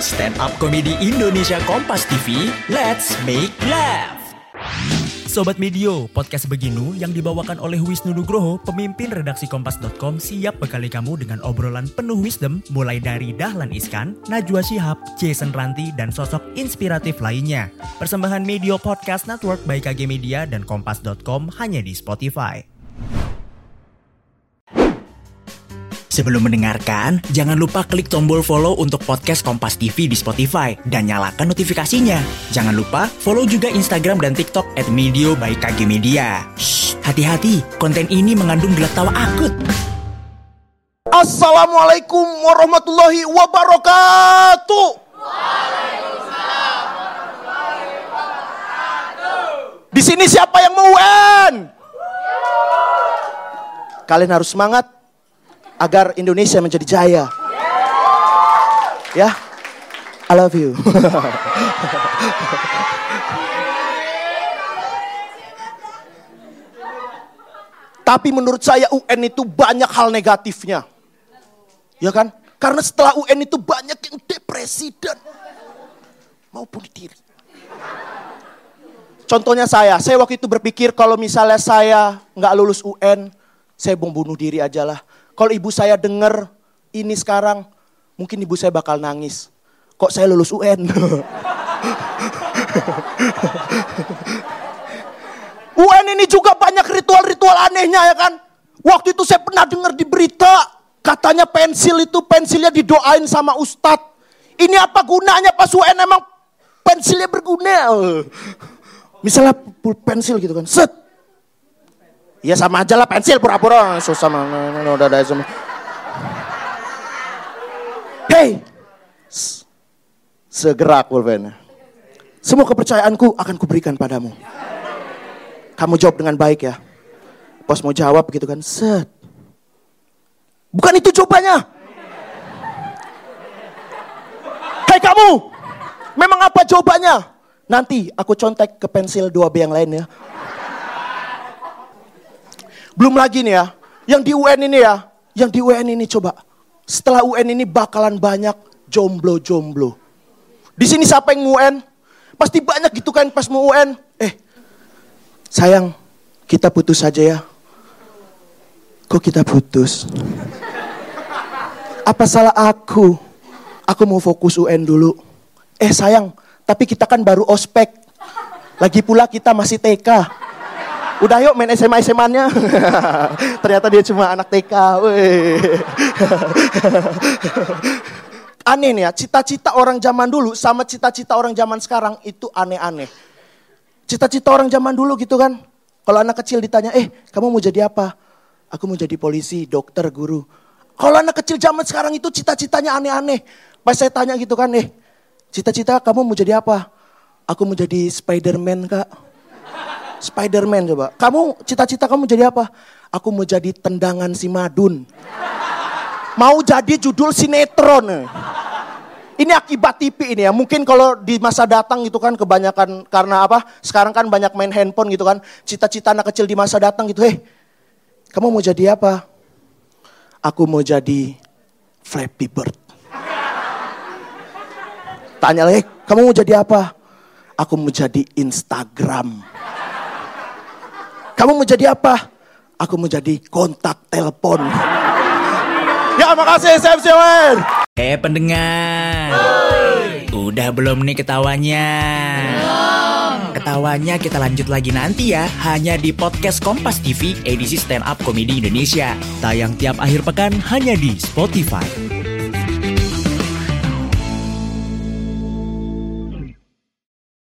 Stand up komedi Indonesia Kompas TV, let's make laugh. Sobat Medio, podcast Beginu yang dibawakan oleh Wisnu Nugroho, pemimpin redaksi Kompas.com siap bekali kamu dengan obrolan penuh wisdom mulai dari Dahlan Iskan, Najwa Shihab, Jason Ranti, dan sosok inspiratif lainnya. Persembahan Medio Podcast Network by KG Media dan Kompas.com hanya di Spotify. Sebelum mendengarkan, jangan lupa klik tombol follow untuk podcast Kompas TV di Spotify dan nyalakan notifikasinya. Jangan lupa follow juga Instagram dan TikTok at Medio by KG Media. Hati-hati, konten ini mengandung gelak tawa akut. Assalamualaikum warahmatullahi wabarakatuh. Di sini siapa yang mau UN? Kalian harus semangat agar Indonesia menjadi jaya. Ya, I love you. Tapi menurut saya UN itu banyak hal negatifnya. Ya kan? Karena setelah UN itu banyak yang depresi dan mau bunuh diri. Contohnya saya, saya waktu itu berpikir kalau misalnya saya nggak lulus UN, saya bunuh diri aja lah. Kalau ibu saya dengar ini sekarang, mungkin ibu saya bakal nangis. Kok saya lulus UN? UN ini juga banyak ritual-ritual anehnya ya kan. Waktu itu saya pernah dengar di berita, katanya pensil itu pensilnya didoain sama ustadz. Ini apa gunanya pas UN emang pensilnya berguna? Misalnya pensil gitu kan, set. Ya sama aja lah pensil pura-pura susah mana udah ada semua. Hey, segera pulpen. Semua kepercayaanku akan kuberikan padamu. Kamu jawab dengan baik ya. Pas mau jawab gitu kan, set. Bukan itu jawabannya. Hei kamu, memang apa jawabannya? Nanti aku contek ke pensil 2B yang lain ya. Belum lagi nih ya, yang di UN ini ya, yang di UN ini coba. Setelah UN ini bakalan banyak jomblo-jomblo. Di sini siapa yang UN? Pasti banyak gitu kan pas mau UN. Eh, sayang, kita putus saja ya. Kok kita putus? Apa salah aku? Aku mau fokus UN dulu. Eh sayang, tapi kita kan baru ospek. Lagi pula kita masih TK. Udah yuk main SMA SMA-nya. Ternyata dia cuma anak TK. aneh nih ya, cita-cita orang zaman dulu sama cita-cita orang zaman sekarang itu aneh-aneh. Cita-cita orang zaman dulu gitu kan. Kalau anak kecil ditanya, eh kamu mau jadi apa? Aku mau jadi polisi, dokter, guru. Kalau anak kecil zaman sekarang itu cita-citanya aneh-aneh. Pas saya tanya gitu kan, eh cita-cita kamu mau jadi apa? Aku mau jadi Spiderman kak. Spiderman coba. Kamu cita-cita kamu jadi apa? Aku mau jadi tendangan si Madun. Mau jadi judul sinetron. Ini akibat TV ini ya. Mungkin kalau di masa datang gitu kan kebanyakan karena apa? Sekarang kan banyak main handphone gitu kan. Cita-cita anak kecil di masa datang gitu. Hei, kamu mau jadi apa? Aku mau jadi Flappy Bird. Tanya lagi, kamu mau jadi apa? Aku mau jadi Instagram. Kamu mau jadi apa? Aku mau jadi kontak telepon. Ya makasih Sam Siwan. Eh pendengar, udah belum nih ketawanya? Ketawanya kita lanjut lagi nanti ya, hanya di podcast Kompas TV edisi Stand Up Komedi Indonesia. Tayang tiap akhir pekan hanya di Spotify.